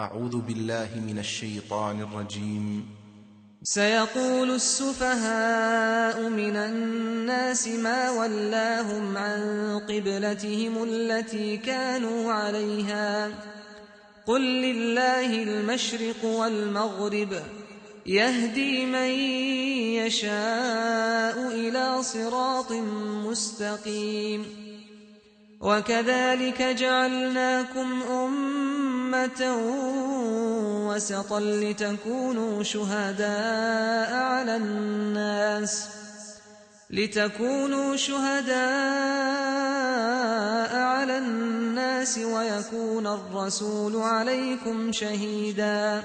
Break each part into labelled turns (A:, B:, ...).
A: أعوذ بالله من الشيطان الرجيم.
B: سيقول السفهاء من الناس ما ولاهم عن قبلتهم التي كانوا عليها. قل لله المشرق والمغرب يهدي من يشاء إلى صراط مستقيم. وكذلك جعلناكم أمة وسطا لتكونوا شهداء على الناس لتكونوا شهداء على الناس ويكون الرسول عليكم شهيداً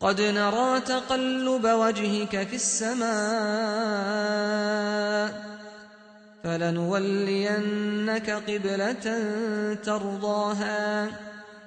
B: قد نرى تقلب وجهك في السماء فلنولينك قبلة ترضاها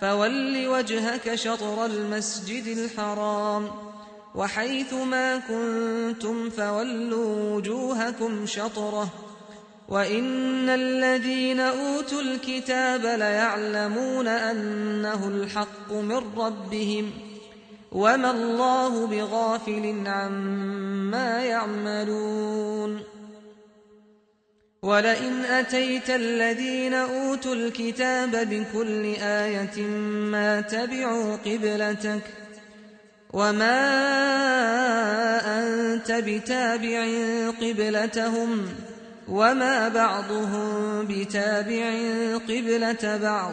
B: فول وجهك شطر المسجد الحرام وحيث ما كنتم فولوا وجوهكم شطره وإن الذين أوتوا الكتاب ليعلمون أنه الحق من ربهم ۖ وما الله بغافل عما يعملون ولئن أتيت الذين أوتوا الكتاب بكل آية ما تبعوا قبلتك وما أنت بتابع قبلتهم وما بعضهم بتابع قبلة بعض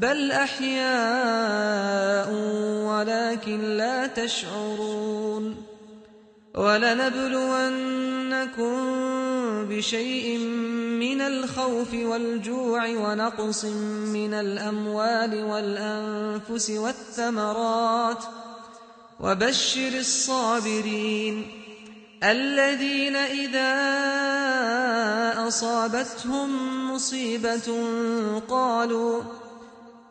B: بل أحياء ولكن لا تشعرون ولنبلونكم بشيء من الخوف والجوع ونقص من الأموال والأنفس والثمرات وبشر الصابرين الذين إذا أصابتهم مصيبة قالوا